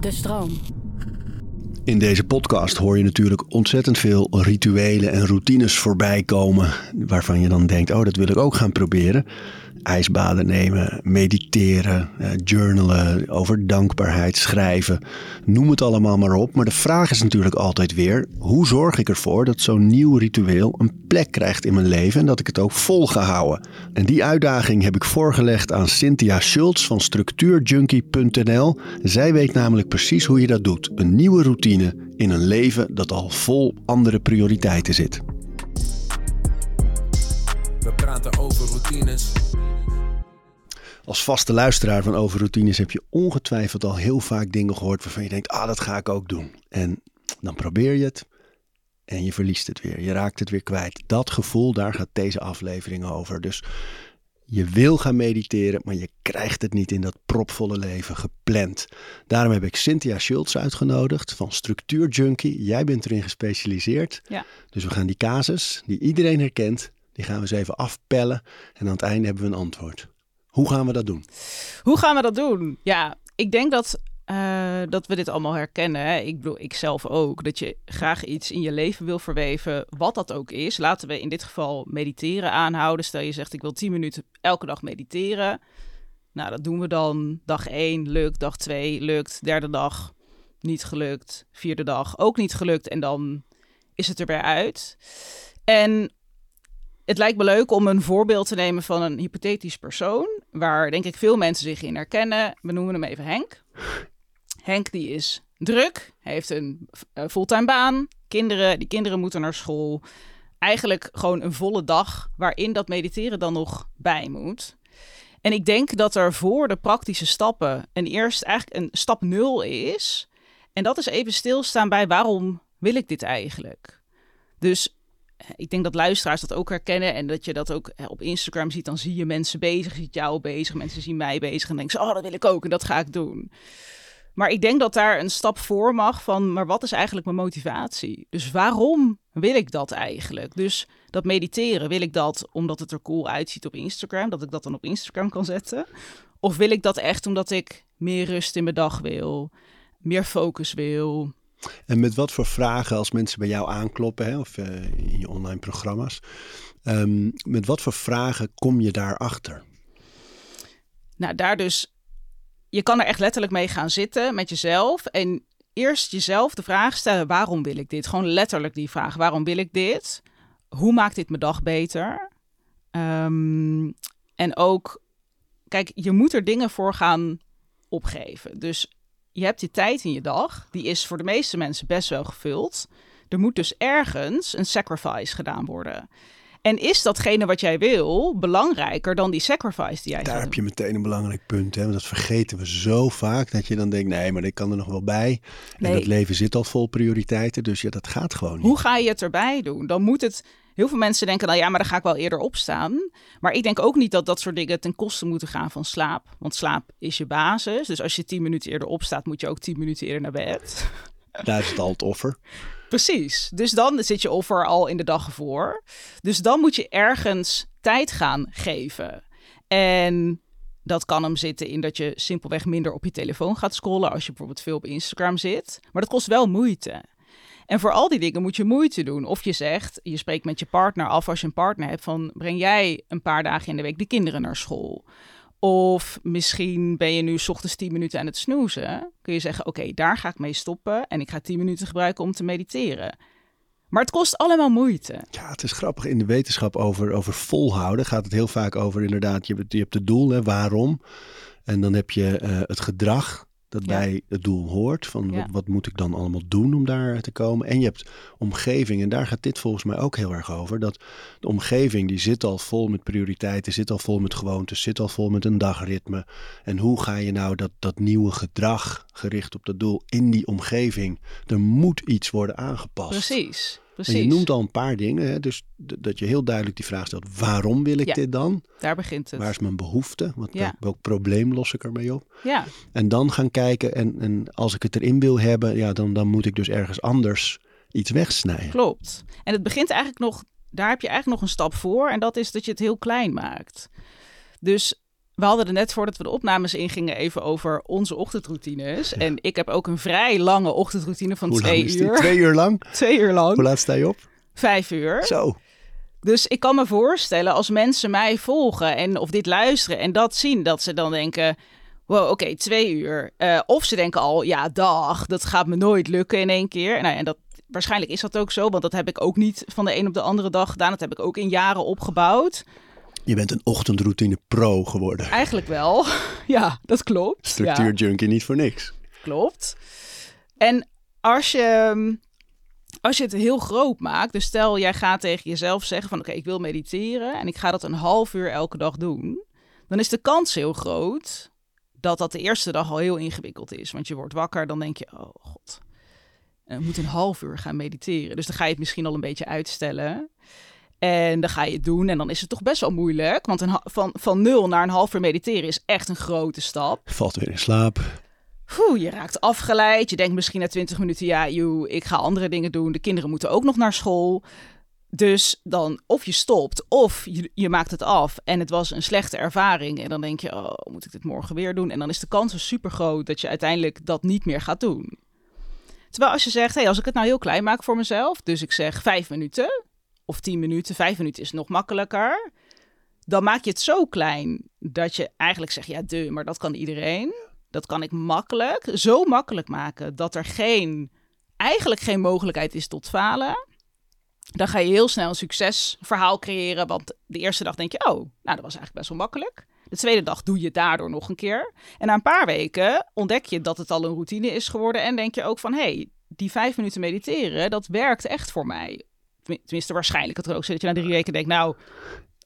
De stroom. In deze podcast hoor je natuurlijk ontzettend veel rituelen en routines voorbij komen. Waarvan je dan denkt: oh, dat wil ik ook gaan proberen ijsbaden nemen, mediteren, eh, journalen, over dankbaarheid schrijven. Noem het allemaal maar op. Maar de vraag is natuurlijk altijd weer: hoe zorg ik ervoor dat zo'n nieuw ritueel een plek krijgt in mijn leven en dat ik het ook vol ga houden? En die uitdaging heb ik voorgelegd aan Cynthia Schultz van structuurjunkie.nl. Zij weet namelijk precies hoe je dat doet: een nieuwe routine in een leven dat al vol andere prioriteiten zit. We praten over routines als vaste luisteraar van Overroutines heb je ongetwijfeld al heel vaak dingen gehoord waarvan je denkt, ah, dat ga ik ook doen. En dan probeer je het en je verliest het weer. Je raakt het weer kwijt. Dat gevoel, daar gaat deze aflevering over. Dus je wil gaan mediteren, maar je krijgt het niet in dat propvolle leven gepland. Daarom heb ik Cynthia Schultz uitgenodigd van Structuur Junkie. Jij bent erin gespecialiseerd. Ja. Dus we gaan die casus, die iedereen herkent, die gaan we eens even afpellen. En aan het einde hebben we een antwoord. Hoe gaan we dat doen? Hoe gaan we dat doen? Ja, ik denk dat, uh, dat we dit allemaal herkennen. Hè? Ik bedoel, ik zelf ook. Dat je graag iets in je leven wil verweven, wat dat ook is. Laten we in dit geval mediteren aanhouden. Stel je zegt, ik wil 10 minuten elke dag mediteren. Nou, dat doen we dan. Dag 1 lukt, dag 2 lukt, derde dag niet gelukt, vierde dag ook niet gelukt. En dan is het er weer uit. En het lijkt me leuk om een voorbeeld te nemen van een hypothetisch persoon, waar denk ik veel mensen zich in herkennen. We noemen hem even Henk. Henk die is druk, heeft een uh, fulltime baan, kinderen, die kinderen moeten naar school. Eigenlijk gewoon een volle dag waarin dat mediteren dan nog bij moet. En ik denk dat er voor de praktische stappen een eerst eigenlijk een stap nul is. En dat is even stilstaan bij waarom wil ik dit eigenlijk? Dus ik denk dat luisteraars dat ook herkennen en dat je dat ook op Instagram ziet. Dan zie je mensen bezig, ziet jou bezig, mensen zien mij bezig en denken ze, oh, dat wil ik ook en dat ga ik doen. Maar ik denk dat daar een stap voor mag van, maar wat is eigenlijk mijn motivatie? Dus waarom wil ik dat eigenlijk? Dus dat mediteren, wil ik dat omdat het er cool uitziet op Instagram, dat ik dat dan op Instagram kan zetten? Of wil ik dat echt omdat ik meer rust in mijn dag wil, meer focus wil, en met wat voor vragen als mensen bij jou aankloppen hè, of uh, in je online programma's, um, met wat voor vragen kom je daarachter? Nou, daar dus, je kan er echt letterlijk mee gaan zitten met jezelf en eerst jezelf de vraag stellen: waarom wil ik dit? Gewoon letterlijk die vraag: waarom wil ik dit? Hoe maakt dit mijn dag beter? Um, en ook, kijk, je moet er dingen voor gaan opgeven. Dus je hebt die tijd in je dag, die is voor de meeste mensen best wel gevuld. Er moet dus ergens een sacrifice gedaan worden. En is datgene wat jij wil belangrijker dan die sacrifice die jij Daar heb je meteen een belangrijk punt. Hè? Want dat vergeten we zo vaak. Dat je dan denkt, nee, maar ik kan er nog wel bij. En dat leven zit al vol prioriteiten. Dus ja, dat gaat gewoon niet. Hoe ga je het erbij doen? Dan moet het... Heel veel mensen denken, nou ja, maar dan ga ik wel eerder opstaan. Maar ik denk ook niet dat dat soort dingen ten koste moeten gaan van slaap. Want slaap is je basis. Dus als je tien minuten eerder opstaat, moet je ook tien minuten eerder naar bed. Daar is het al het offer. Precies. Dus dan zit je offer al in de dag voor. Dus dan moet je ergens tijd gaan geven. En dat kan hem zitten in dat je simpelweg minder op je telefoon gaat scrollen als je bijvoorbeeld veel op Instagram zit. Maar dat kost wel moeite. En voor al die dingen moet je moeite doen. Of je zegt, je spreekt met je partner af als je een partner hebt van breng jij een paar dagen in de week de kinderen naar school. Of misschien ben je nu s ochtends 10 minuten aan het snoezen. Kun je zeggen, oké, daar ga ik mee stoppen en ik ga 10 minuten gebruiken om te mediteren. Maar het kost allemaal moeite. Ja, het is grappig. In de wetenschap over, over volhouden gaat het heel vaak over inderdaad, je hebt, je hebt het doel, hè, waarom. En dan heb je uh, het gedrag dat bij het doel hoort. Van wat, wat, moet ik dan allemaal doen om daar te komen? En je hebt omgeving, en daar gaat dit volgens mij ook heel erg over. Dat de omgeving die zit al vol met prioriteiten, zit al vol met gewoontes, zit al vol met een dagritme. En hoe ga je nou dat, dat nieuwe gedrag gericht op dat doel in die omgeving? Er moet iets worden aangepast. Precies. En je noemt al een paar dingen. Hè? Dus dat je heel duidelijk die vraag stelt: waarom wil ik dit dan? Daar begint het. Waar is mijn behoefte? Wat, Welk probleem los ik ermee op? Ja. En dan gaan kijken. En, en als ik het erin wil hebben, ja, dan, dan moet ik dus ergens anders iets wegsnijden. Klopt. En het begint eigenlijk nog, daar heb je eigenlijk nog een stap voor. En dat is dat je het heel klein maakt. Dus we hadden er net voordat we de opnames ingingen even over onze ochtendroutines. En ik heb ook een vrij lange ochtendroutine van Hoe twee lang is die? uur. Twee uur lang? Twee uur lang. Hoe laat sta je op? Vijf uur. Zo. Dus ik kan me voorstellen als mensen mij volgen en of dit luisteren en dat zien, dat ze dan denken: wow, oké, twee uur. Eh, of ze denken al: ja, dag, dat gaat me nooit lukken in één keer. Nou, en dat, waarschijnlijk is dat ook zo, want dat heb ik ook niet van de een op de andere dag gedaan. Dat heb ik ook in jaren opgebouwd. Je bent een ochtendroutine pro geworden. Eigenlijk wel. ja, dat klopt. Ja. Structuurjunkie niet voor niks. Klopt. En als je, als je het heel groot maakt, dus stel jij gaat tegen jezelf zeggen van oké, ik wil mediteren en ik ga dat een half uur elke dag doen, dan is de kans heel groot dat dat de eerste dag al heel ingewikkeld is. Want je wordt wakker, dan denk je, oh god, ik moet een half uur gaan mediteren. Dus dan ga je het misschien al een beetje uitstellen. En dan ga je het doen en dan is het toch best wel moeilijk. Want een, van, van nul naar een half uur mediteren is echt een grote stap. Valt weer in slaap. Oeh, je raakt afgeleid. Je denkt misschien na 20 minuten, ja, joh, ik ga andere dingen doen. De kinderen moeten ook nog naar school. Dus dan of je stopt of je, je maakt het af en het was een slechte ervaring. En dan denk je, oh, moet ik dit morgen weer doen? En dan is de kans dus super groot dat je uiteindelijk dat niet meer gaat doen. Terwijl als je zegt, hey, als ik het nou heel klein maak voor mezelf, dus ik zeg vijf minuten of tien minuten, vijf minuten is nog makkelijker. Dan maak je het zo klein dat je eigenlijk zegt, ja, de, maar dat kan iedereen. Dat kan ik makkelijk, zo makkelijk maken dat er geen, eigenlijk geen mogelijkheid is tot falen. Dan ga je heel snel een succesverhaal creëren. Want de eerste dag denk je, oh, nou, dat was eigenlijk best wel makkelijk. De tweede dag doe je het daardoor nog een keer. En na een paar weken ontdek je dat het al een routine is geworden. En denk je ook van, hé, hey, die vijf minuten mediteren, dat werkt echt voor mij. Tenmin- Tenminste, waarschijnlijk. Het ook zijn dat je na drie weken denkt, nou,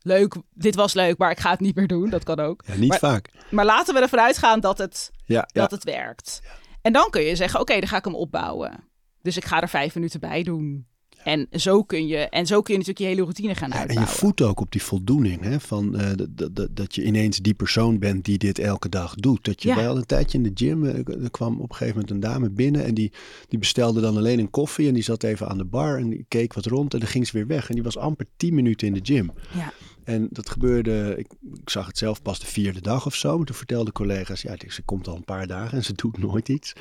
leuk, dit was leuk, maar ik ga het niet meer doen. Dat kan ook. Ja, niet Maar- vaak. Maar laten we ervan uitgaan dat het Ja, ja. dat het werkt. En dan kun je zeggen, oké, dan ga ik hem opbouwen. Dus ik ga er vijf minuten bij doen. En zo kun je, en zo kun je natuurlijk je hele routine gaan Ja, en uitbouwen. je voedt ook op die voldoening. Hè? Van, eh, dat- dat, dat, dat je ineens die persoon bent die dit elke dag doet. Dat je Ja. wel een tijdje in de gym. eh, Er kwam op een gegeven moment een dame binnen. En die, die bestelde dan alleen een koffie. En die zat even aan de bar. En die keek wat rond. En dan ging ze weer weg. En die was amper tien minuten in de gym. Ja. En dat gebeurde, ik, ik zag het zelf pas de vierde dag of zo. Maar toen vertelden collega's, ja, ze komt al een paar dagen en ze doet nooit iets.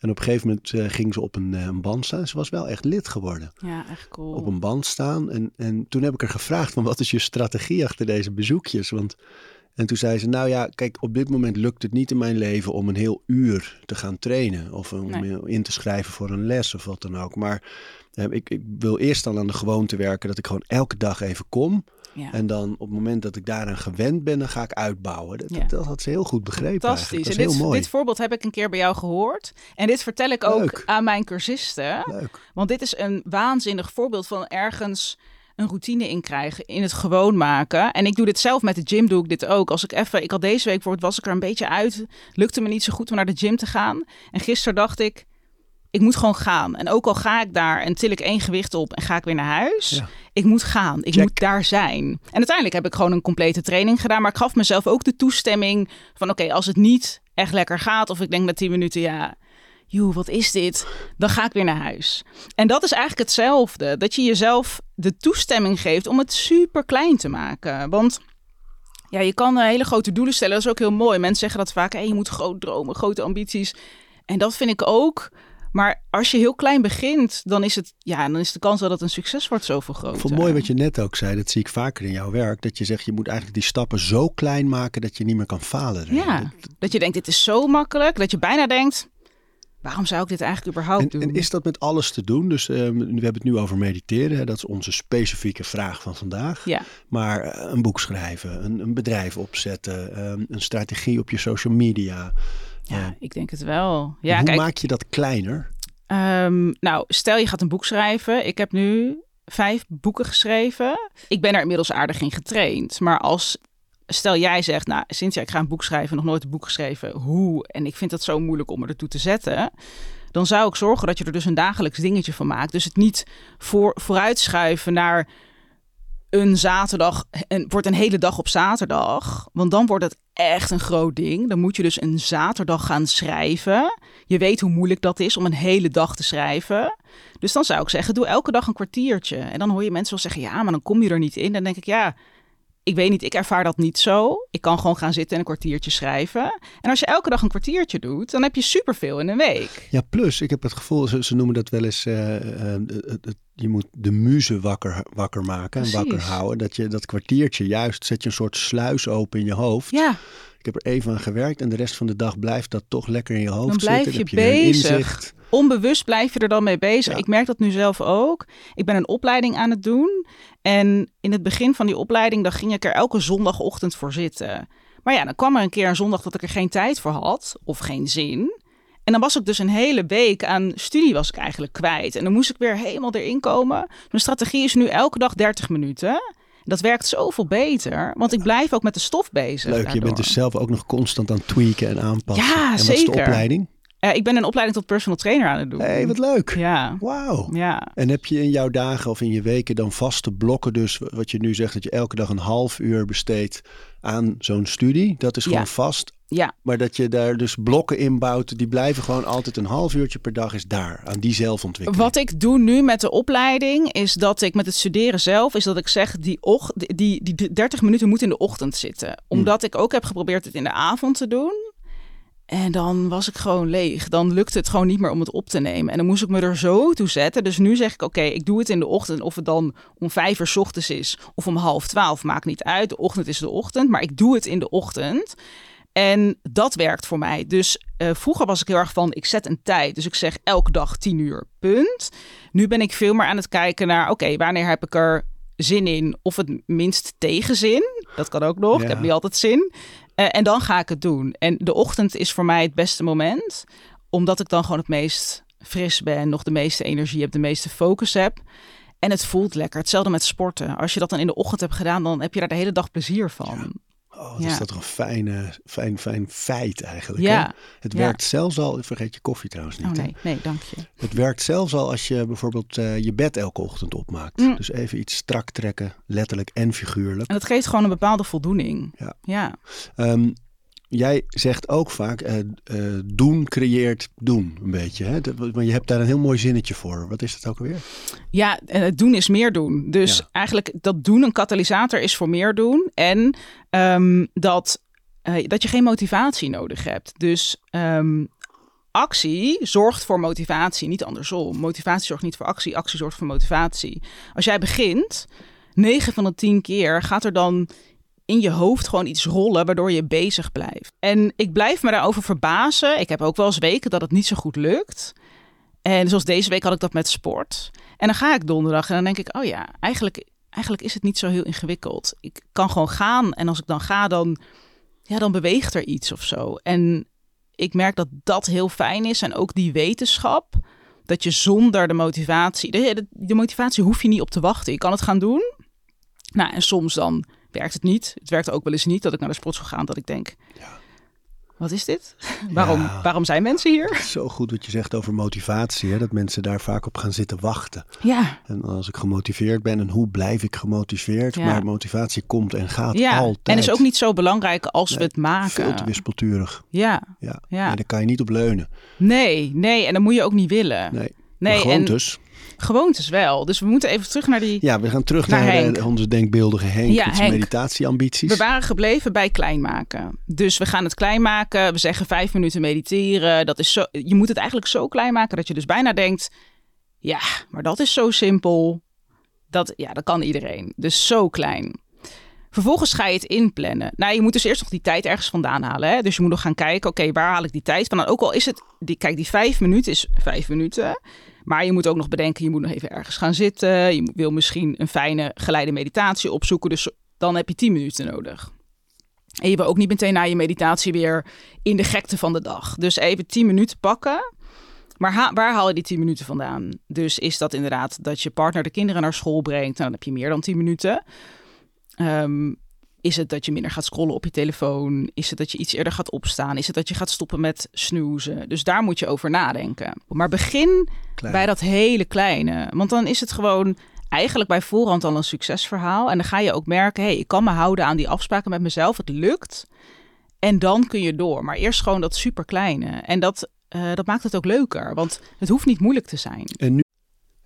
En op een gegeven moment eh, ging ze op een, eh, een band staan. Ze was wel echt lid geworden. ja, echt cool. Op een band staan. En, en toen heb ik er gevraagd van wat is je strategie achter deze bezoekjes? Want, en toen zei ze, nou ja, kijk, op dit moment lukt het niet in mijn leven om een heel uur te gaan trainen. Of om Nee. in te schrijven voor een les of wat dan ook. Maar eh, ik, ik wil eerst al aan de gewoonte werken dat ik gewoon elke dag even kom. Ja. En dan op het moment dat ik daaraan gewend ben, dan ga ik uitbouwen. Dat, Ja. dat, dat had ze heel goed begrepen Fantastisch. En Dat is dit, heel mooi. dit voorbeeld heb ik een keer bij jou gehoord. En dit vertel ik ook Leuk. aan mijn cursisten. Leuk. Want dit is een waanzinnig voorbeeld van ergens een routine in krijgen, in het gewoon maken. En ik doe dit zelf met de gym, doe ik dit ook. Als ik even, ik had deze week bijvoorbeeld, was ik er een beetje uit. Lukte me niet zo goed om naar de gym te gaan. En gisteren dacht ik, ik moet gewoon gaan. En ook al ga ik daar en til ik één gewicht op en ga ik weer naar huis. Ja. Ik moet gaan. Ik Check. moet daar zijn. En uiteindelijk heb ik gewoon een complete training gedaan. Maar ik gaf mezelf ook de toestemming van oké, als het niet echt lekker gaat. Of ik denk na 10 minuten, ja, joh, wat is dit? Dan ga ik weer naar huis. En dat is eigenlijk hetzelfde. Dat je jezelf de toestemming geeft om het super klein te maken. Want ja, je kan eh, hele grote doelen stellen. Dat is ook heel mooi. Mensen zeggen dat vaak. Hey, je moet groot dromen, grote ambities. En dat vind ik ook. Maar als je heel klein begint, dan is, het, ja, dan is de kans dat het een succes wordt zoveel groter. Ik vond het mooi wat je net ook zei. Dat zie ik vaker in jouw werk. Dat je zegt, je moet eigenlijk die stappen zo klein maken dat je niet meer kan falen. Ja, Dat- dat je denkt, dit is zo makkelijk. Dat je bijna denkt, waarom zou ik dit eigenlijk überhaupt En, doen? en is dat met alles te doen? Dus ehm, we hebben het nu over mediteren. Hè? Dat is onze specifieke vraag van vandaag. Ja, Maar eh, een boek schrijven, een, een bedrijf opzetten, ehm, een strategie op je social media. Ja, ik denk het wel. Ja, Hoe kijk, maak je dat kleiner? Ehm, nou, stel je gaat een boek schrijven. Ik heb nu vijf boeken geschreven. Ik ben er inmiddels aardig in getraind. Maar als, stel jij zegt, nou Cynthia, ik ga een boek schrijven, nog nooit een boek geschreven. Hoe? En ik vind dat zo moeilijk om me ertoe te zetten. Dan zou ik zorgen dat je er dus een dagelijks dingetje van maakt. Dus het niet voor, vooruitschuiven naar een zaterdag. En wordt een hele dag op zaterdag. Want dan wordt het echt een groot ding. Dan moet je dus een zaterdag gaan schrijven. Je weet hoe moeilijk dat is om een hele dag te schrijven. Dus dan zou ik zeggen, doe elke dag een kwartiertje. En dan hoor je mensen wel zeggen, ja, maar dan kom je er niet in. Dan denk ik, ja, ik weet niet, ik ervaar dat niet zo. Ik kan gewoon gaan zitten en een kwartiertje schrijven. En als je elke dag een kwartiertje doet, dan heb je superveel in een week. Ja, plus ik heb het gevoel, ze, ze noemen dat wel eens, uh, uh, je moet de muze wakker, wakker maken en wakker houden. Dat je dat kwartiertje juist, zet je een soort sluis open in je hoofd. Ja. Ik heb er even aan gewerkt en de rest van de dag blijft dat toch lekker in je hoofd dan blijf zitten. Je, bezig. Onbewust blijf je er dan mee bezig. Ik merk dat nu zelf ook. Ik ben een opleiding aan het doen. En in het begin van die opleiding, dan ging ik er elke zondagochtend voor zitten. Maar ja, dan kwam er een keer een zondag dat ik er geen tijd voor had of geen zin. En dan was ik dus een hele week aan studie was ik eigenlijk kwijt. En dan moest ik weer helemaal erin komen. Mijn strategie is nu elke dag 30 minuten. Dat werkt zoveel beter, want ik blijf ook met de stof bezig. Leuk, je bent dus zelf ook nog constant aan tweaken en aanpassen. Ja, en zeker. Is de opleiding? Uh, ik ben een opleiding tot personal trainer aan het doen. Hé, hey, wat leuk. Ja. Wauw. Ja. En heb je in jouw dagen of in je weken dan vaste blokken dus, wat je nu zegt, dat je elke dag een half uur besteedt aan zo'n studie? Dat is gewoon Ja. vast. Ja, Maar dat je daar dus blokken in bouwt, die blijven gewoon altijd een half uurtje per dag is daar, aan die zelfontwikkeling. Wat ik doe nu met de opleiding is dat ik met het studeren zelf is dat ik zeg die, och, die, die 30 minuten moet in de ochtend zitten. Omdat ik ook heb geprobeerd het in de avond te doen. En dan was ik gewoon leeg. Dan lukte het gewoon niet meer om het op te nemen. En dan moest ik me er zo toe zetten. Dus nu zeg ik, oké, ik doe het in de ochtend. Of het dan om vijf uur ochtends is of om half twaalf, maakt niet uit. De ochtend is de ochtend, maar ik doe het in de ochtend. En dat werkt voor mij. Dus eh, vroeger was ik heel erg van, ik zet een tijd. Dus ik zeg elke dag 10 uur, punt. Nu ben ik veel meer aan het kijken naar, oké, wanneer heb ik er zin in? Of het minst tegenzin. Dat kan ook nog. Ja. Ik heb niet altijd zin. Eh, en dan ga ik het doen. En de ochtend is voor mij het beste moment. Omdat ik dan gewoon het meest fris ben. Nog de meeste energie heb, de meeste focus heb. En het voelt lekker. Hetzelfde met sporten. Als je dat dan in de ochtend hebt gedaan, dan heb je daar de hele dag plezier van. Oh, Ja. is dat toch een fijne, fijn, fijn feit eigenlijk. Ja. Hè? Het Ja. werkt zelfs al, vergeet je koffie trouwens niet. Oh hè? nee, nee, dank je. Het werkt zelfs al als je bijvoorbeeld eh, je bed elke ochtend opmaakt. Mm. Dus even iets strak trekken, letterlijk en figuurlijk. En dat geeft gewoon een bepaalde voldoening. Ja. ja. Ehm, jij zegt ook vaak, eh, eh, doen creëert doen, een beetje. Hè? Maar je hebt daar een heel mooi zinnetje voor. Wat is dat ook alweer? Ja, het doen is meer doen. Dus Ja. eigenlijk dat doen een katalysator is voor meer doen. En ehm, dat, eh, dat je geen motivatie nodig hebt. Dus ehm, actie zorgt voor motivatie, niet andersom. Motivatie zorgt niet voor actie, actie zorgt voor motivatie. Als jij begint, 9 van de 10 keer gaat er dan in je hoofd gewoon iets rollen waardoor je bezig blijft. En ik blijf me daarover verbazen. Ik heb ook wel eens weken dat het niet zo goed lukt. En zoals deze week had ik dat met sport. En dan ga ik donderdag en dan denk ik, oh ja, eigenlijk, eigenlijk is het niet zo heel ingewikkeld. Ik kan gewoon gaan en als ik dan ga, dan, ja, dan beweegt er iets of zo. En ik merk dat dat heel fijn is en ook die wetenschap. Dat je zonder de motivatie, de, de, motivatie hoef je niet op te wachten. Je kan het gaan doen. Nou, en soms dan werkt het niet. Het werkt ook wel eens niet dat ik naar de sportschool ga en dat ik denk, wat is dit? waarom, Ja. waarom zijn mensen hier? Zo goed wat je zegt over motivatie. Hè? Dat mensen daar vaak op gaan zitten wachten. Ja, En als ik gemotiveerd ben, en hoe blijf ik gemotiveerd? Ja. Maar motivatie komt en gaat ja. altijd. en is ook niet zo belangrijk als we het maken. Veel te wispelturig. Ja, Ja. Ja. En daar kan je niet op leunen. nee, nee. En dat moet je ook niet willen. Nee. Nee, en dus. Gewoontes wel. Dus we moeten even terug naar die... Ja, we gaan terug Naar naar, eh, onze denkbeeldige Henk. Ja, Henk. meditatieambities. We waren gebleven bij klein maken. Dus we gaan het klein maken. We zeggen vijf minuten mediteren. Dat is zo, je moet het eigenlijk zo klein maken dat je dus bijna denkt... Ja, maar dat is zo simpel. Dat, ja, dat kan iedereen. Dus zo klein. Vervolgens ga je het inplannen. Nou, je moet dus eerst nog die tijd ergens vandaan halen. Hè? Dus je moet nog gaan kijken, oké, waar haal ik die tijd vandaan? Ook al is het, die, kijk, die vijf minuten is vijf minuten. Maar je moet ook nog bedenken, je moet nog even ergens gaan zitten. Je wil misschien een fijne geleide meditatie opzoeken. Dus dan heb je tien minuten nodig. En je wil ook niet meteen na je meditatie weer in de gekte van de dag. Dus even tien minuten pakken. Maar waar haal je die 10 minuten vandaan? Dus is dat inderdaad dat je partner de kinderen naar school brengt? Nou, dan heb je meer dan 10 minuten. Ehm, is het dat je minder gaat scrollen op je telefoon? Is het dat je iets eerder gaat opstaan? Is het dat je gaat stoppen met snoezen? Dus daar moet je over nadenken. Maar begin Klein. bij dat hele kleine. Want dan is het gewoon eigenlijk bij voorhand al een succesverhaal. En dan ga je ook merken, hé, hey, ik kan me houden aan die afspraken met mezelf. Het lukt. En dan kun je door. Maar eerst gewoon dat superkleine. En dat, eh, dat maakt het ook leuker. Want het hoeft niet moeilijk te zijn. En nu,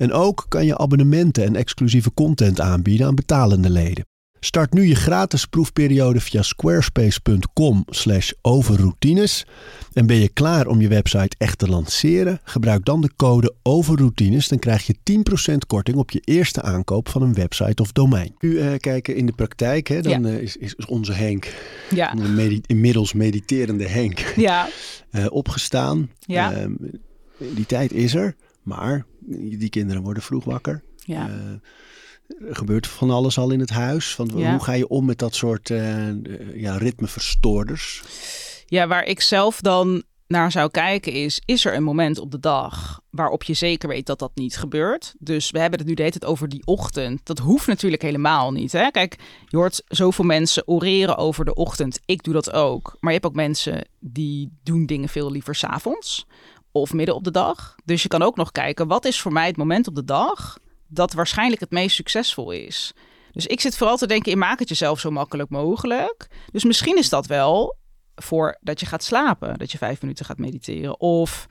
En ook kan je abonnementen en exclusieve content aanbieden aan betalende leden. Start nu je gratis proefperiode via squarespace.com/overroutines. En ben je klaar om je website echt te lanceren? Gebruik dan de code overroutines. Dan krijg je 10% korting op je eerste aankoop van een website of domein. Nu uh, kijken in de praktijk, hè, dan uh, is, is, onze Henk, ja. medi inmiddels mediterende Henk, ja. uh, opgestaan. Ja. Ehm, die tijd is er, maar die kinderen worden vroeg wakker. Ja. Er gebeurt van alles al in het huis. Van, Ja. Hoe ga je om met dat soort uh, ja, ritmeverstoorders? Ja, waar ik zelf dan naar zou kijken is, is er een moment op de dag waarop je zeker weet dat dat niet gebeurt? Dus we hebben het nu de hele tijd over die ochtend. Dat hoeft natuurlijk helemaal niet. Hè? Kijk, je hoort zoveel mensen oreren over de ochtend. Ik doe dat ook. Maar je hebt ook mensen die doen dingen veel liever s'avonds of midden op de dag. Dus je kan ook nog kijken, wat is voor mij het moment op de dag dat waarschijnlijk het meest succesvol is? Dus ik zit vooral te denken in maak het jezelf zo makkelijk mogelijk. Dus misschien is dat wel voor dat je gaat slapen, dat je vijf minuten gaat mediteren. Of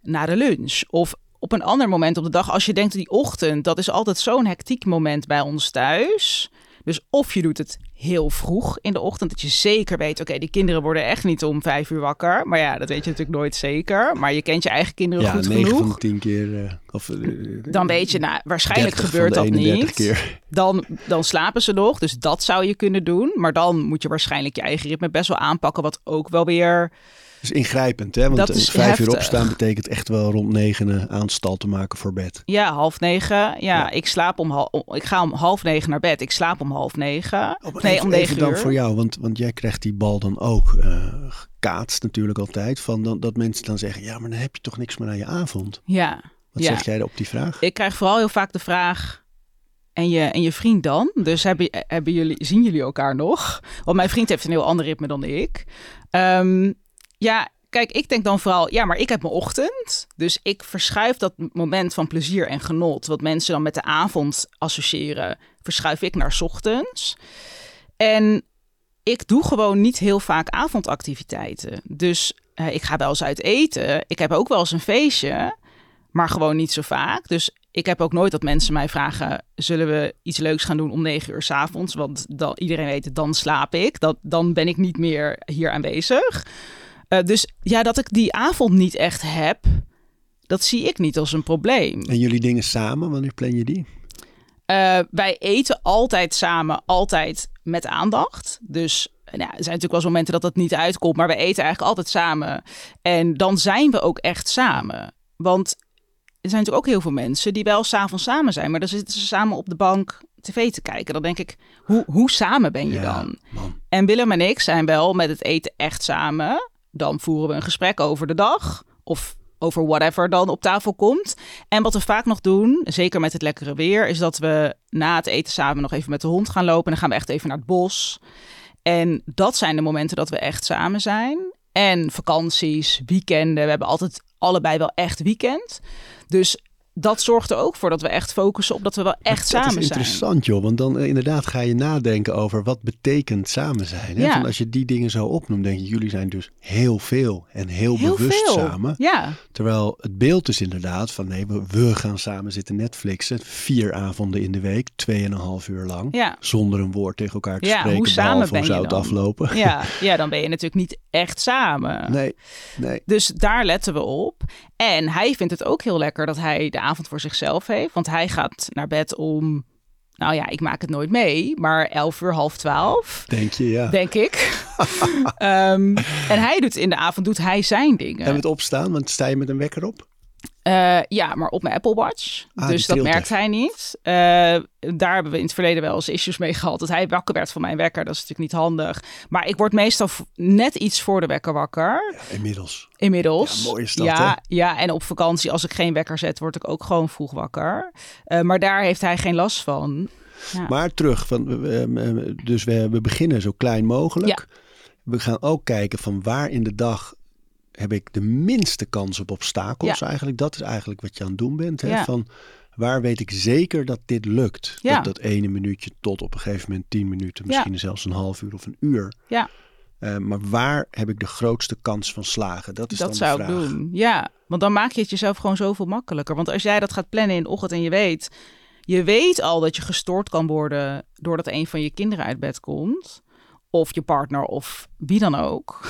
na de lunch. Of op een ander moment op de dag. Als je denkt die ochtend, dat is altijd zo'n hectiek moment bij ons thuis. Dus of je doet het heel vroeg in de ochtend, dat je zeker weet, oké, die kinderen worden echt niet om vijf uur wakker. Maar ja, dat weet je natuurlijk nooit zeker. Maar je kent je eigen kinderen ja, goed 9 genoeg. van de 10 keer. Uh, of, uh, dan weet je, nou, waarschijnlijk gebeurt dat niet. Keer. Dan, dan slapen ze nog, dus dat zou je kunnen doen. Maar dan moet je waarschijnlijk je eigen ritme best wel aanpakken, wat ook wel weer... Is ingrijpend, hè? Want dat is vijf heftig. uur opstaan betekent echt wel rond negen aanstal te maken voor bed. Ja, half negen. Ja, ja. ik slaap om half... Ik ga om half negen naar bed. Ik slaap om half negen. Oh, nee, even, om negen even dan uur. voor jou, want, want jij krijgt die bal dan ook uh, gekaatst natuurlijk altijd. Van dan, dat mensen dan zeggen, ja, maar dan heb je toch niks meer aan je avond. Ja. Wat ja. zeg jij op die vraag? Ik krijg vooral heel vaak de vraag... En je, en je vriend dan? Dus hebben, hebben jullie, zien jullie elkaar nog? Want mijn vriend heeft een heel ander ritme dan ik. Um, ja, kijk, ik denk dan vooral, ja, maar ik heb mijn ochtend. Dus ik verschuif dat moment van plezier en genot, wat mensen dan met de avond associëren, verschuif ik naar ochtends. En ik doe gewoon niet heel vaak avondactiviteiten. Dus uh, ik ga wel eens uit eten. Ik heb ook wel eens een feestje, maar gewoon niet zo vaak. Dus ik heb ook nooit dat mensen mij vragen: zullen we iets leuks gaan doen om negen uur s avonds? Want dan, iedereen weet, dan slaap ik. Dat, dan ben ik niet meer hier aanwezig. Uh, dus ja, dat ik die avond niet echt heb, dat zie ik niet als een probleem. En jullie dingen samen, wanneer plan je die? Uh, wij eten altijd samen, altijd met aandacht. Dus nou, er zijn natuurlijk wel eens momenten dat dat niet uitkomt, maar we eten eigenlijk altijd samen. En dan zijn we ook echt samen. Want er zijn natuurlijk ook heel veel mensen die wel s'avonds samen zijn, maar dan zitten ze samen op de bank tv te kijken. Dan denk ik, hoe, hoe samen ben je ja, dan? Man. En Willem en ik zijn wel met het eten echt samen. Dan voeren we een gesprek over de dag of over whatever dan op tafel komt. En wat we vaak nog doen, zeker met het lekkere weer, is dat we na het eten samen nog even met de hond gaan lopen. En dan gaan we echt even naar het bos. En dat zijn de momenten dat we echt samen zijn. En vakanties, weekenden. We hebben altijd allebei wel echt weekend. Dus dat zorgt er ook voor dat we echt focussen op dat we wel echt dat samen is zijn. interessant joh, want dan uh, inderdaad ga je nadenken over wat betekent samen zijn. Hè? Ja. Van als je die dingen zo opnoemt, denk je, jullie zijn dus heel veel en heel, Heel bewust veel. samen. Ja, Terwijl het beeld is inderdaad van nee, we, we gaan samen zitten Netflixen. Vier avonden in de week, tweeënhalf uur lang. ja. Zonder een woord tegen elkaar te Ja, spreken, hoe samen ben hoe je zou het dan? aflopen. Ja, ja, dan ben je natuurlijk niet echt samen. Nee, nee. Dus daar letten we op. En hij vindt het ook heel lekker dat hij de avond voor zichzelf heeft. Want hij gaat naar bed om, nou ja, ik maak het nooit mee, maar elf uur, half twaalf, Denk je, ja. denk ik. um, en hij doet in de avond doet hij zijn dingen. En met opstaan, want sta je met een wekker op? Uh, ja, maar op mijn Apple Watch. Ah, dus dat merkt hij niet. Uh, daar hebben we in het verleden wel eens issues mee gehad. Dat hij wakker werd van mijn wekker. Dat is natuurlijk niet handig. Maar ik word meestal net iets voor de wekker wakker. Inmiddels. Inmiddels. Ja, mooi is dat, ja, hè? ja, en op vakantie, als ik geen wekker zet, word ik ook gewoon vroeg wakker. Uh, maar daar heeft hij geen last van. Ja. Maar terug, van, dus we, we beginnen zo klein mogelijk. We gaan ook kijken van waar in de dag heb ik de minste kans op obstakels Ja. eigenlijk. Dat is eigenlijk wat je aan het doen bent. Hè? Ja. Van waar weet ik zeker dat dit lukt? Ja. Dat, dat ene minuutje tot op een gegeven moment tien minuten, misschien zelfs een half uur of een uur. Ja. Uh, maar waar heb ik de grootste kans van slagen? Dat is dat dan zou de ik vraag. doen. Ja, want dan maak je het jezelf gewoon zoveel makkelijker. Want als jij dat gaat plannen in de ochtend en je weet, je weet al dat je gestoord kan worden doordat een van je kinderen uit bed komt, of je partner of wie dan ook.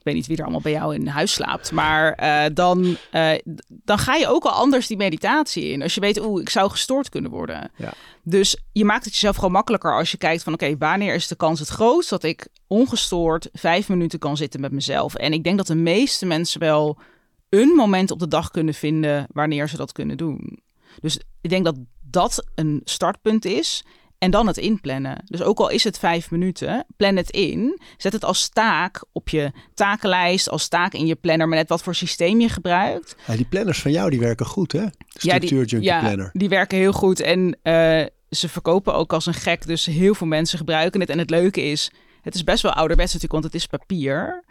Ik weet niet wie er allemaal bij jou in huis slaapt, maar uh, dan, uh, dan ga je ook al anders die meditatie in. Als je weet, oeh, ik zou gestoord kunnen worden. Ja. Dus je maakt het jezelf gewoon makkelijker als je kijkt van, oké, okay, wanneer is de kans het grootst dat ik ongestoord vijf minuten kan zitten met mezelf? En ik denk dat de meeste mensen wel een moment op de dag kunnen vinden wanneer ze dat kunnen doen. Dus ik denk dat dat een startpunt is. En dan het inplannen. Dus ook al is het vijf minuten, plan het in. Zet het als taak op je takenlijst, als taak in je planner, maar net wat voor systeem je gebruikt. Ja, die planners van jou, die werken goed, hè? Structuur ja, die, ja, Planner. die werken heel goed. En uh, ze verkopen ook als een gek. Dus heel veel mensen gebruiken het. En het leuke is, het is best wel ouderwets natuurlijk, want het is papier.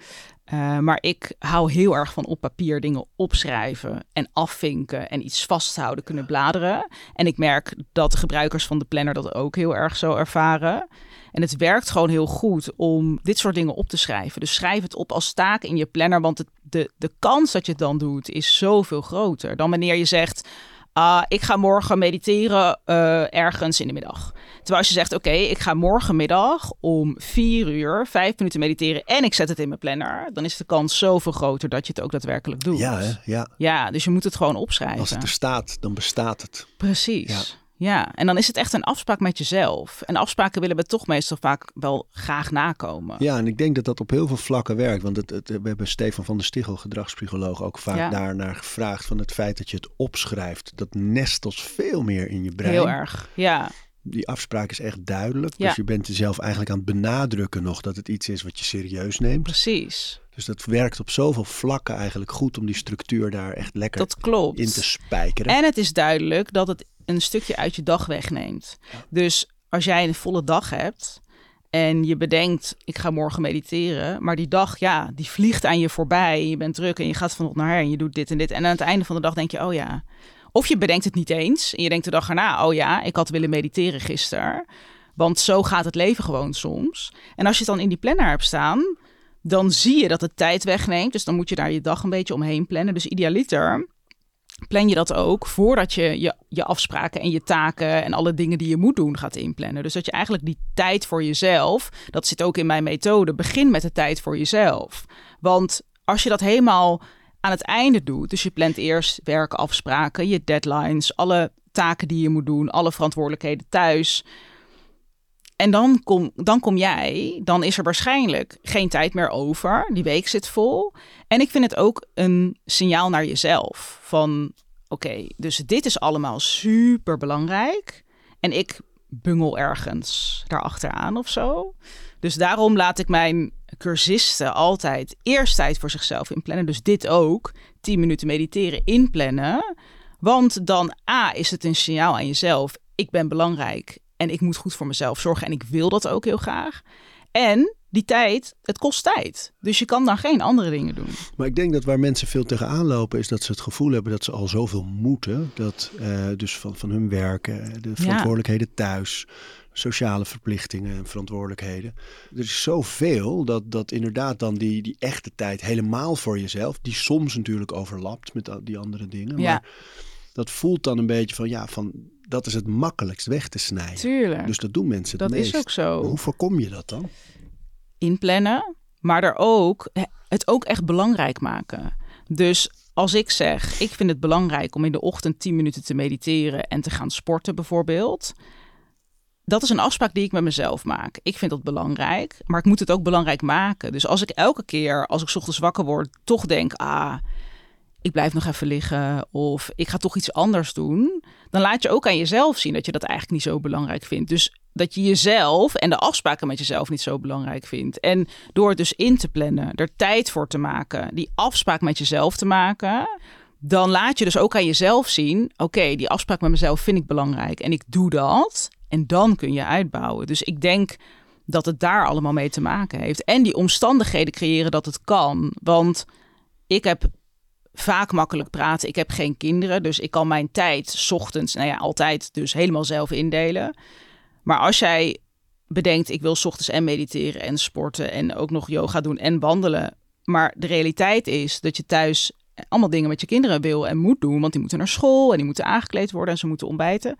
Uh, maar ik hou heel erg van op papier dingen opschrijven en afvinken en iets vasthouden, kunnen bladeren. En ik merk dat de gebruikers van de planner dat ook heel erg zo ervaren. En het werkt gewoon heel goed om dit soort dingen op te schrijven. Dus schrijf het op als taak in je planner, want de, de kans dat je het dan doet is zoveel groter dan wanneer je zegt. Uh, ik ga morgen mediteren uh, ergens in de middag. Terwijl als je zegt, oké, okay, ik ga morgenmiddag om vier uur vijf minuten mediteren en ik zet het in mijn planner, dan is de kans zoveel groter dat je het ook daadwerkelijk doet. Ja, hè? ja. ja dus je moet het gewoon opschrijven. Als het er staat, dan bestaat het. Precies. Ja. Ja, en dan is het echt een afspraak met jezelf. En afspraken willen we toch meestal vaak wel graag nakomen. Ja, en ik denk dat dat op heel veel vlakken werkt. Want het, het, we hebben Stefan van der Stichel, gedragspsycholoog, ook vaak Ja. daarnaar gevraagd. Van het feit dat je het opschrijft, dat nestelt veel meer in je brein. Heel erg, ja. Die afspraak is echt duidelijk. Ja. Dus je bent jezelf eigenlijk aan het benadrukken nog dat het iets is wat je serieus neemt. Precies. Dus dat werkt op zoveel vlakken eigenlijk goed om die structuur daar echt lekker Dat klopt. in te spijkeren. En het is duidelijk dat het een stukje uit je dag wegneemt. Dus als jij een volle dag hebt en je bedenkt, ik ga morgen mediteren, maar die dag, ja, die vliegt aan je voorbij. Je bent druk en je gaat van op naar her en je doet dit en dit. En aan het einde van de dag denk je, oh ja. Of je bedenkt het niet eens en je denkt de dag erna, oh ja, ik had willen mediteren gisteren. Want zo gaat het leven gewoon soms. En als je het dan in die planner hebt staan, dan zie je dat het tijd wegneemt. Dus dan moet je daar je dag een beetje omheen plannen. Dus idealiter plan je dat ook voordat je, je je afspraken en je taken en alle dingen die je moet doen gaat inplannen. Dus dat je eigenlijk die tijd voor jezelf, dat zit ook in mijn methode, begin met de tijd voor jezelf. Want als je dat helemaal aan het einde doet, dus je plant eerst werkafspraken, je deadlines, alle taken die je moet doen, alle verantwoordelijkheden thuis. En dan kom, dan kom jij, dan is er waarschijnlijk geen tijd meer over. Die week zit vol. En ik vind het ook een signaal naar jezelf. Van oké, dus dit is allemaal super belangrijk. En ik bungel ergens daarachteraan of zo. Dus daarom laat ik mijn cursisten altijd eerst tijd voor zichzelf inplannen. Dus dit ook, 10 minuten mediteren inplannen. Want dan A, is het een signaal aan jezelf. Ik ben belangrijk en ik moet goed voor mezelf zorgen. En ik wil dat ook heel graag. En die tijd, het kost tijd. Dus je kan dan geen andere dingen doen. Maar ik denk dat waar mensen veel tegenaan lopen, is dat ze het gevoel hebben dat ze al zoveel moeten. Dat uh, dus van, van hun werken, de verantwoordelijkheden ja. thuis, sociale verplichtingen en verantwoordelijkheden. Er is zoveel dat, dat inderdaad dan die, die echte tijd helemaal voor jezelf, die soms natuurlijk overlapt met die andere dingen. Ja. Maar dat voelt dan een beetje van ja, van dat is het makkelijkst weg te snijden. Tuurlijk. Dus dat doen mensen het dat meest. is ook zo. Maar hoe voorkom je dat dan? Inplannen, maar er ook, het ook echt belangrijk maken. Dus als ik zeg, ik vind het belangrijk om in de ochtend 10 minuten te mediteren en te gaan sporten bijvoorbeeld. Dat is een afspraak die ik met mezelf maak. Ik vind dat belangrijk, maar ik moet het ook belangrijk maken. Dus als ik elke keer, als ik ochtends wakker word, toch denk, ah, ik ik blijf nog even liggen of ik ga toch iets anders doen, dan laat je ook aan jezelf zien dat je dat eigenlijk niet zo belangrijk vindt. Dus dat je jezelf en de afspraken met jezelf niet zo belangrijk vindt. En door het dus in te plannen, er tijd voor te maken, die afspraak met jezelf te maken, dan laat je dus ook aan jezelf zien: oké, die afspraak met mezelf vind ik belangrijk en ik doe dat. En dan kun je uitbouwen. Dus ik denk dat het daar allemaal mee te maken heeft. En die omstandigheden creëren dat het kan. Want ik heb vaak makkelijk praten. Ik heb geen kinderen, dus ik kan mijn tijd ochtends, nou ja, altijd dus helemaal zelf indelen. Maar als jij bedenkt, ik wil ochtends en mediteren en sporten en ook nog yoga doen en wandelen. Maar de realiteit is dat je thuis allemaal dingen met je kinderen wil en moet doen, want die moeten naar school en die moeten aangekleed worden en ze moeten ontbijten.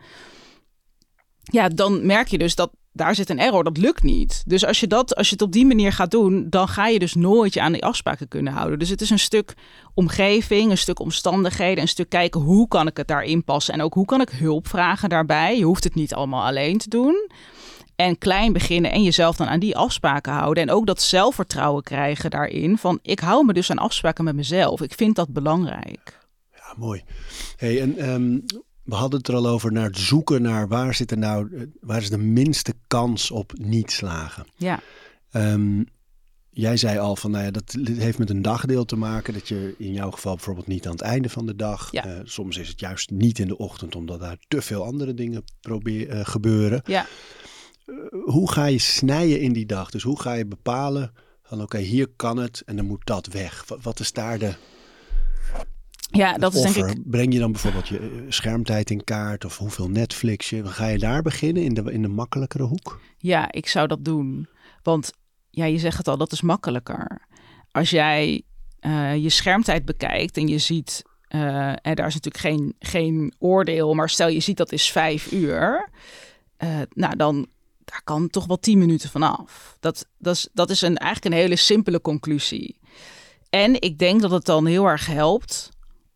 Ja, dan merk je dus dat daar zit een error, dat lukt niet. Dus als je, dat, als je het op die manier gaat doen, dan ga je dus nooit je aan die afspraken kunnen houden. Dus het is een stuk omgeving, een stuk omstandigheden, een stuk kijken hoe kan ik het daarin passen en ook hoe kan ik hulp vragen daarbij. Je hoeft het niet allemaal alleen te doen. En klein beginnen en jezelf dan aan die afspraken houden. En ook dat zelfvertrouwen krijgen daarin. Van ik hou me dus aan afspraken met mezelf. Ik vind dat belangrijk. Ja, mooi. Hey, en ehm, we hadden het er al over naar het zoeken naar waar zit er nou, eh, waar is de minste kans op niet slagen. Ja. Ehm, jij zei al van, nou ja, dat heeft met een dagdeel te maken. Dat je in jouw geval bijvoorbeeld niet aan het einde van de dag. Ja. eh, soms is het juist niet in de ochtend, omdat daar te veel andere dingen probeer, eh, gebeuren. Ja. Hoe ga je snijden in die dag? Dus hoe ga je bepalen van, oké, hier kan het en dan moet dat weg. Wat, wat is daar de Ja, dat is denk ik. Breng je dan bijvoorbeeld je eh, schermtijd in kaart of hoeveel Netflix je? Ga je daar beginnen in de, in de makkelijkere hoek? Ja, ik zou dat doen. Want ja, je zegt het al, dat is makkelijker. Als jij eh, je schermtijd bekijkt en je ziet, eh, en daar is natuurlijk geen, geen oordeel, maar stel je ziet dat is vijf uur, eh, nou dan daar kan toch wel tien minuten vanaf. Dat, dat is, dat is een, eigenlijk een hele simpele conclusie. En ik denk dat het dan heel erg helpt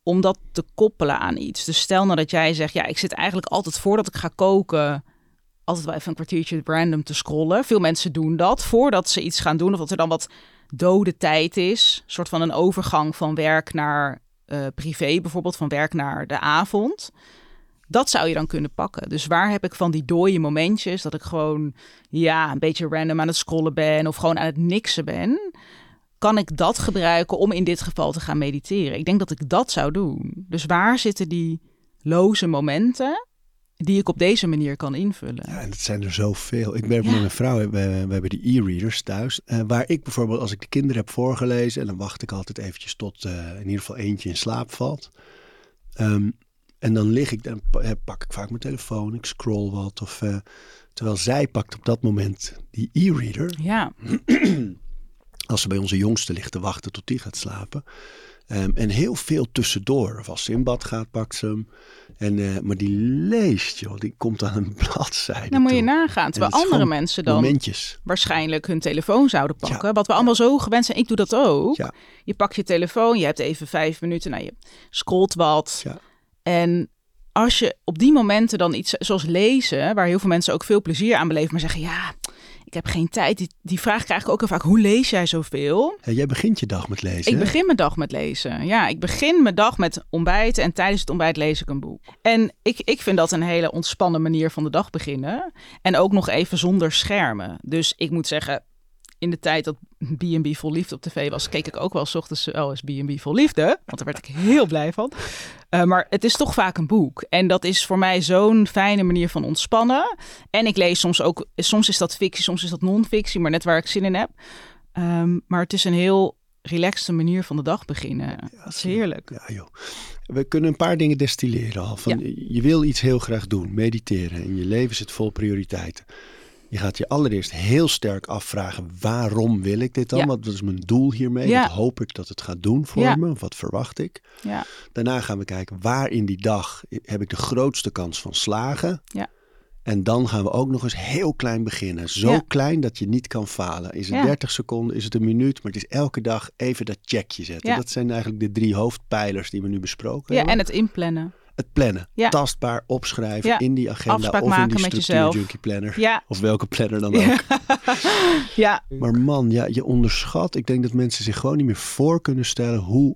om dat te koppelen aan iets. Dus stel nou dat jij zegt, ja, ik zit eigenlijk altijd voordat ik ga koken altijd wel even een kwartiertje random te scrollen. Veel mensen doen dat voordat ze iets gaan doen. Of dat er dan wat dode tijd is. Een soort van een overgang van werk naar eh, privé bijvoorbeeld. Van werk naar de avond. Dat zou je dan kunnen pakken. Dus waar heb ik van die dode momentjes dat ik gewoon ja, een beetje random aan het scrollen ben of gewoon aan het niksen ben? Kan ik dat gebruiken om in dit geval te gaan mediteren? Ik denk dat ik dat zou doen. Dus waar zitten die loze momenten die ik op deze manier kan invullen? Ja, en dat zijn er zoveel. Ik ben Ja. met mijn vrouw, we, we hebben die e-readers thuis. eh, waar ik bijvoorbeeld, als ik de kinderen heb voorgelezen... en dan wacht ik altijd eventjes tot eh, in ieder geval eentje in slaap valt. Ehm, en dan lig ik, dan eh, pak ik vaak mijn telefoon, ik scroll wat. Of, terwijl zij pakt op dat moment die e-reader... Ja, als ze bij onze jongste ligt te wachten tot die gaat slapen. Ehm, en heel veel tussendoor. Of als ze in bad gaat, pakt ze hem. En, eh, maar die leest, joh. Die komt aan een bladzijde dan moet je toe. nagaan. Terwijl andere mensen dan Momentjes. waarschijnlijk hun telefoon zouden pakken. Wat we allemaal zo gewend zijn. Ik doe dat ook. Ja. Je pakt je telefoon, je hebt even vijf minuten, nou, je scrolt wat. Ja. En als je op die momenten dan iets zoals lezen, waar heel veel mensen ook veel plezier aan beleven, maar zeggen ja, ik heb geen tijd. Die, die vraag krijg ik ook heel vaak. Hoe lees jij zoveel? Ja, jij begint je dag met lezen. Ik hè? begin mijn dag met lezen. Ja, ik begin mijn dag met ontbijten en tijdens het ontbijt lees ik een boek. En ik, ik vind dat een hele ontspannen manier van de dag beginnen. En ook nog even zonder schermen. Dus ik moet zeggen, in de tijd dat B&B Vol Liefde op tv was, keek ik ook wel 's ochtends, oh, is B&B Vol Liefde? Want daar werd ik heel blij van. Uh, maar het is toch vaak een boek. En dat is voor mij zo'n fijne manier van ontspannen. En ik lees soms ook, soms is dat fictie, soms is dat non-fictie, maar net waar ik zin in heb. Um, maar het is een heel relaxte manier van de dag beginnen. Ja, dat is heerlijk. Ja, joh. We kunnen een paar dingen destilleren al. Van, ja. Je wil iets heel graag doen, mediteren. En je leven zit vol prioriteiten. Je gaat je allereerst heel sterk afvragen: waarom wil ik dit dan? Ja. Wat is mijn doel hiermee? Ja. Wat hoop ik dat het gaat doen voor ja. me? Wat verwacht ik? Daarna gaan we kijken waar in die dag heb ik de grootste kans van slagen. En dan gaan we ook nog eens heel klein beginnen. Zo klein dat je niet kan falen. Is het 30 seconden, is het een minuut, maar het is elke dag even dat checkje zetten. Dat zijn eigenlijk de drie hoofdpijlers die we nu besproken ja, hebben. En het inplannen. Het plannen. Ja. Tastbaar opschrijven ja. in die agenda Afspraak of maken in die met structuur jezelf. junkie planner. Ja. Of welke planner dan ook. ja. Maar man, ja, je onderschat. Ik denk dat mensen zich gewoon niet meer voor kunnen stellen hoe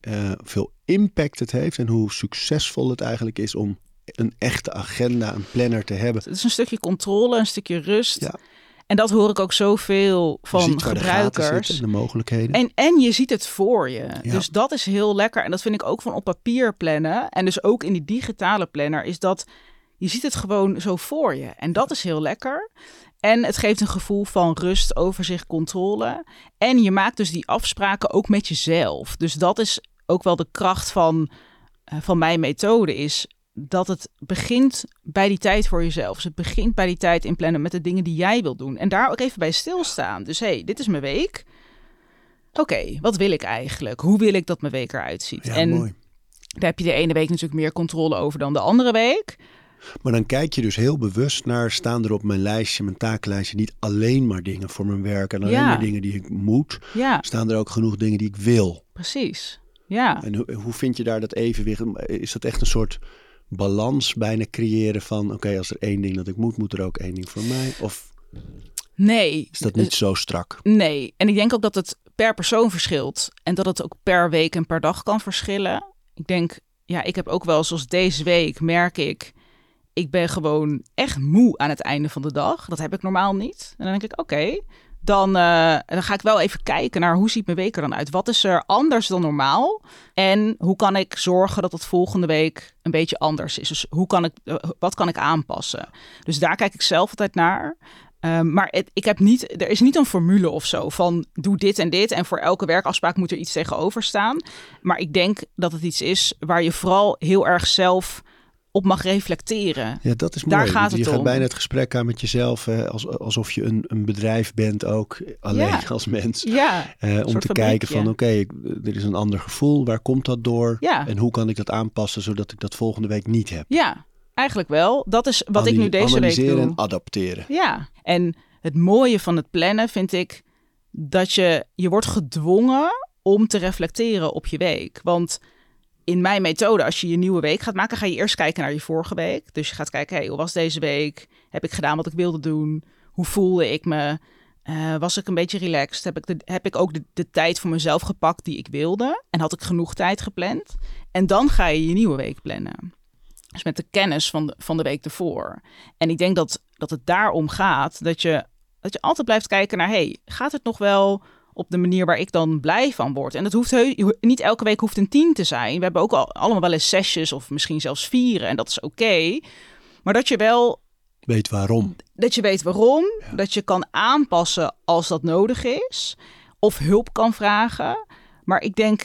eh, veel impact het heeft en hoe succesvol het eigenlijk is om een echte agenda, een planner te hebben. Het is een stukje controle, een stukje rust. Ja. En dat hoor ik ook zoveel van gebruikers. zitten en de mogelijkheden. En, en je ziet het voor je. Ja. Dus dat is heel lekker. En dat vind ik ook van op papier plannen. En dus ook in die digitale planner is dat je ziet het gewoon zo voor je. En dat is heel lekker. En het geeft een gevoel van rust, overzicht, controle. En je maakt dus die afspraken ook met jezelf. Dus dat is ook wel de kracht van, eh, van mijn methode is dat het begint bij die tijd voor jezelf. Dus het begint bij die tijd in plannen met de dingen die jij wilt doen. En daar ook even bij stilstaan. Dus hé, hey, dit is mijn week. Oké, wat wil ik eigenlijk? Hoe wil ik dat mijn week eruit ziet? ja, en mooi. daar heb je de ene week natuurlijk meer controle over dan de andere week. Maar dan kijk je dus heel bewust naar, staan er op mijn lijstje, mijn takenlijstje, niet alleen maar dingen voor mijn werk en alleen Ja. maar dingen die ik moet. Ja, Staan er ook genoeg dingen die ik wil. precies. Ja. En hoe, hoe vind je daar dat evenwicht? Is dat echt een soort balans bijna creëren van, oké, als er één ding dat ik moet, moet er ook één ding voor mij? Of Nee. is dat niet zo strak? Nee. En ik denk ook dat het per persoon verschilt. En dat het ook per week en per dag kan verschillen. Ik denk, ja, ik heb ook wel, zoals deze week, merk ik, ik ben gewoon echt moe aan het einde van de dag. Dat heb ik normaal niet. En dan denk ik, oké, dan, eh, dan ga ik wel even kijken naar hoe ziet mijn week er dan uit? Wat is er anders dan normaal? En hoe kan ik zorgen dat het volgende week een beetje anders is? Dus hoe kan ik, eh, wat kan ik aanpassen? Dus daar kijk ik zelf altijd naar. Um, maar ik heb niet, er is niet een formule of zo van doe dit en dit en voor elke werkafspraak moet er iets tegenover staan. Maar ik denk dat het iets is waar je vooral heel erg zelf op mag reflecteren. Ja, dat is Daar mooi. gaat je het gaat om. bijna het gesprek aan met jezelf, hè, als, alsof je een, een bedrijf bent ook, alleen Ja. als mens. Ja, Eh, om te kijken van oké, ik- er is een ander gevoel, waar komt dat door? Ja. En hoe kan ik dat aanpassen zodat ik dat volgende week niet heb? ja, eigenlijk wel. Dat is wat ik nu deze week Analyseren doe. en adapteren. Ja, en het mooie van het plannen vind ik dat je, je wordt gedwongen om te reflecteren op je week. Want in mijn methode, als je je nieuwe week gaat maken, ga je eerst kijken naar je vorige week. Dus je gaat kijken, hey, hoe was deze week? Heb ik gedaan wat ik wilde doen? Hoe voelde ik me? Eh, was ik een beetje relaxed? Heb ik, de, heb ik ook de, tijd voor mezelf gepakt die ik wilde? En had ik genoeg tijd gepland? En dan ga je je nieuwe week plannen. Dus met de kennis van de, van de week ervoor. En ik denk dat, dat het daarom gaat dat je, dat je altijd blijft kijken naar... hey, gaat het nog wel op de manier waar ik dan blij van word? En dat hoeft niet elke week hoeft een tien te zijn. We hebben ook al, allemaal wel eens zesjes of misschien zelfs vieren. En dat is oké. Maar dat je wel Weet waarom. dat je weet waarom, dat je kan aanpassen als dat nodig is, of hulp kan vragen. Maar ik denk,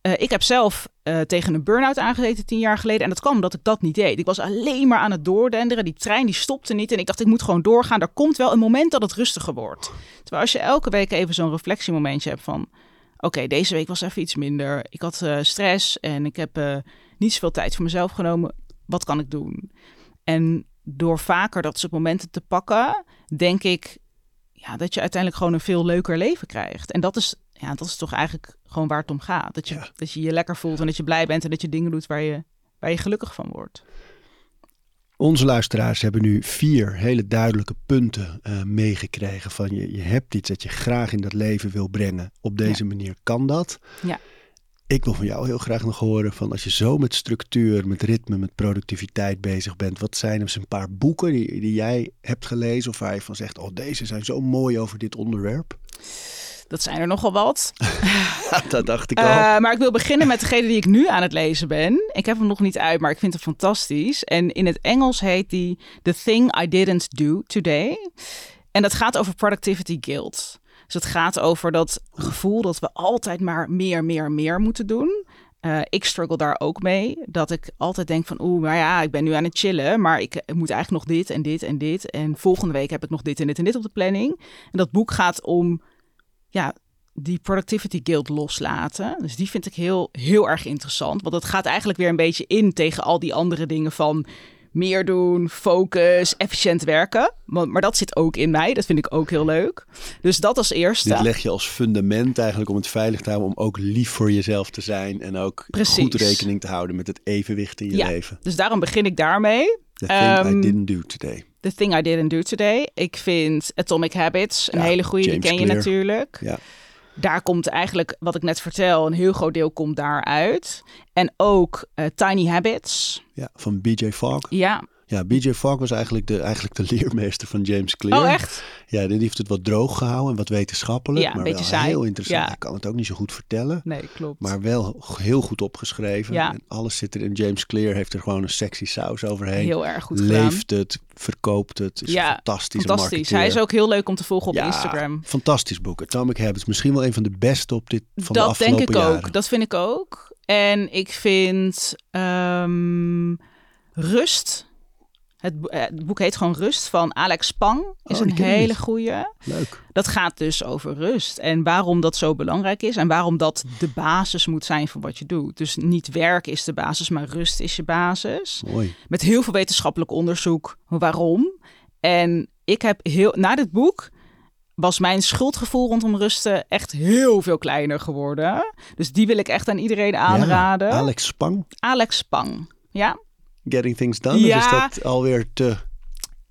eh, ik heb zelf eh, tegen een burn-out aangezeten tien jaar geleden. En dat kwam omdat ik dat niet deed. Ik was alleen maar aan het doordenderen. Die trein die stopte niet. En ik dacht, ik moet gewoon doorgaan. Er komt wel een moment dat het rustiger wordt. Terwijl als je elke week even zo'n reflectiemomentje hebt van... Oké, deze week was even iets minder. Ik had eh, stress en ik heb eh, niet zoveel tijd voor mezelf genomen. Wat kan ik doen? En door vaker dat soort momenten te pakken, denk ik ja, dat je uiteindelijk gewoon een veel leuker leven krijgt. En dat is, ja, dat is toch eigenlijk gewoon waar het om gaat. Dat je, Ja. dat je je lekker voelt en dat je blij bent en dat je dingen doet waar je, waar je gelukkig van wordt. Onze luisteraars hebben nu vier hele duidelijke punten eh, meegekregen van je, je hebt iets dat je graag in dat leven wil brengen. Op deze manier kan dat. Ja. Ik wil van jou heel graag nog horen van als je zo met structuur, met ritme, met productiviteit bezig bent. Wat zijn er eens een paar boeken die, die jij hebt gelezen of waar je van zegt, oh deze zijn zo mooi over dit onderwerp. Dat zijn er nogal wat. dat dacht ik al. Eh, maar ik wil beginnen met degene die ik nu aan het lezen ben. Ik heb hem nog niet uit, maar ik vind hem fantastisch. En in het Engels heet die The Thing I Didn't Do Today. En dat gaat over productivity guilt. Dus het gaat over dat gevoel dat we altijd maar meer, meer, meer moeten doen. Eh, ik struggle daar ook mee. Dat ik altijd denk van, oeh, maar ja, ik ben nu aan het chillen. Maar ik moet eigenlijk nog dit en dit en dit. En volgende week heb ik nog dit en dit en dit op de planning. En dat boek gaat om, ja, die productivity guild loslaten. Dus die vind ik heel, heel erg interessant. Want dat gaat eigenlijk weer een beetje in tegen al die andere dingen van meer doen, focus, efficiënt werken. Maar, maar dat zit ook in mij. Dat vind ik ook heel leuk. Dus dat als eerste. Dit leg je als fundament eigenlijk om het veilig te houden, om ook lief voor jezelf te zijn en ook Precies. goed rekening te houden met het evenwicht in je Ja. leven. Dus daarom begin ik daarmee. The I Ehm, didn't do today. The Thing I Didn't Do Today. Ik vind Atomic Habits een Ja, hele goede. Die ken je natuurlijk. Ja. daar komt eigenlijk, wat ik net vertel, een heel groot deel komt daaruit. En ook eh, Tiny Habits. Ja, van BJ Fogg. Ja, Ja, BJ Fogg was eigenlijk de, eigenlijk de leermeester van James Clear. oh echt? Ja, die heeft het wat droog gehouden en wat wetenschappelijk. Ja, maar wel saai. heel interessant. Ja. Hij kan het ook niet zo goed vertellen. Nee, klopt. Maar wel heel goed opgeschreven. Ja. En alles zit er in. James Clear heeft er gewoon een sexy saus overheen. heel erg goed gedaan. Leeft het, verkoopt het. Is Ja, Fantastisch. marketeer. Hij is ook heel leuk om te volgen op Ja, Instagram. Fantastisch boek. Atomic Habits. Misschien wel een van de beste op dit van de dat afgelopen denk ik jaren. ook. Dat vind ik ook. En ik vind ehm, Rust. Het, eh, het boek heet gewoon Rust van Alex Pang. Is Oh, een hele goeie. Leuk. Dat gaat dus over rust. En waarom dat zo belangrijk is. En waarom dat de basis moet zijn van wat je doet. Dus niet werk is de basis, maar rust is je basis. Mooi. Met heel veel wetenschappelijk onderzoek waarom. En ik heb heel, na dit boek was mijn schuldgevoel rondom rusten echt heel veel kleiner geworden. Dus die wil ik echt aan iedereen aanraden. Ja, Alex Spang. Alex Pang. Ja, Getting Things Done. Ja. Of is dat alweer te...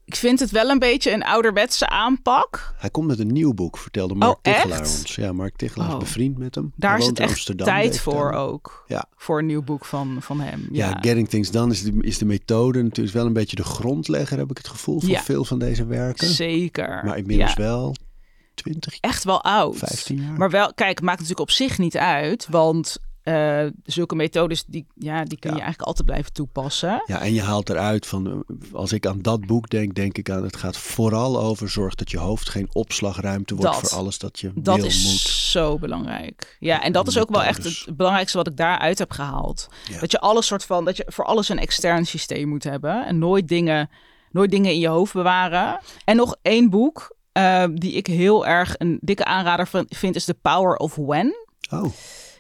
ik vind het wel een beetje een ouderwetse aanpak. Hij komt met een nieuw boek, vertelde Mark Oh, echt? Ons. Ja, Mark Tichelaar Oh. is bevriend met hem. Daar is het echt Amsterdam, tijd voor ook. Ja. Voor een nieuw boek van, van hem. Ja, Ja, Getting Things Done is de, is de methode. Natuurlijk wel een beetje de grondlegger, heb ik het gevoel, van Ja. veel van deze werken. zeker. Maar inmiddels Ja, wel 20, Echt wel oud. 15 jaar. Maar wel, kijk, maakt natuurlijk op zich niet uit. Want eh, zulke methodes, die, ja, die kun je Ja. eigenlijk altijd blijven toepassen. Ja, en je haalt eruit van, eh, als ik aan dat boek denk, denk ik aan, het gaat vooral over zorg dat je hoofd geen opslagruimte wordt Dat. voor alles dat je Dat wil, is moet. zo belangrijk. Ja, en dat is ook wel echt het belangrijkste wat ik daaruit heb gehaald. Ja. Dat je alles soort van, dat je voor alles een extern systeem moet hebben. En nooit dingen, nooit dingen in je hoofd bewaren. En nog één boek, eh, die ik heel erg een dikke aanrader van- vind, is The Power of When. Oh,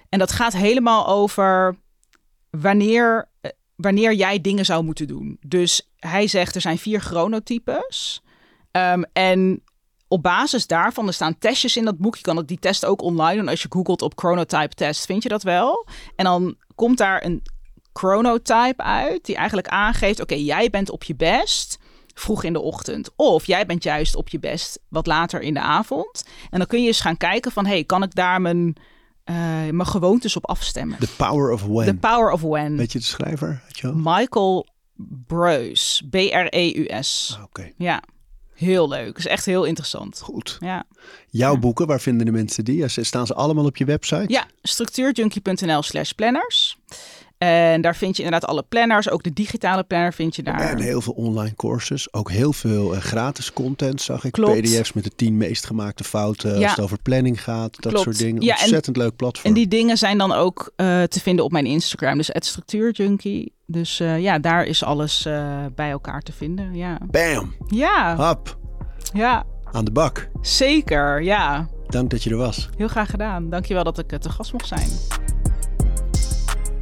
En dat gaat helemaal over wanneer, eh, wanneer jij dingen zou moeten doen. Dus hij zegt er zijn vier chronotypes. Ehm, en op basis daarvan, er staan testjes in dat boek. Je kan die test ook online doen. Als je googelt op chronotype test, vind je dat wel. En dan komt daar een chronotype uit die eigenlijk aangeeft... oké, jij bent op je best vroeg in de ochtend. Of jij bent juist op je best wat later in de avond. En dan kun je eens gaan kijken van... hey, kan ik daar mijn, eh, mijn gewoontes op afstemmen? The Power of When. The Power of When. Weet je de schrijver? Je? Michael Breus. B-R-E-U-S. Ah, Oké, Ja, heel leuk. Is echt heel interessant. goed. Ja, Jouw Ja. boeken, waar vinden de mensen die? Staan ze allemaal op je website? ja structuurjunkie.nl slash planners. En daar vind je inderdaad alle planners. Ook de digitale planner vind je daar. En heel veel online courses. Ook heel veel eh, gratis content, zag ik. Klopt. PDF's met de tien meest gemaakte fouten Ja. als het over planning gaat. Dat Klopt. soort dingen. Ja, en- Ontzettend leuk platform. En die dingen zijn dan ook eh, te vinden op mijn Instagram. Dus het structuurjunkie. Dus eh, ja, daar is alles bij elkaar te vinden. Ja, Bam! ja, Hap! ja Aan de bak. zeker. Ja, Dank dat je er was. heel graag gedaan. Dankjewel dat ik te gast mocht zijn.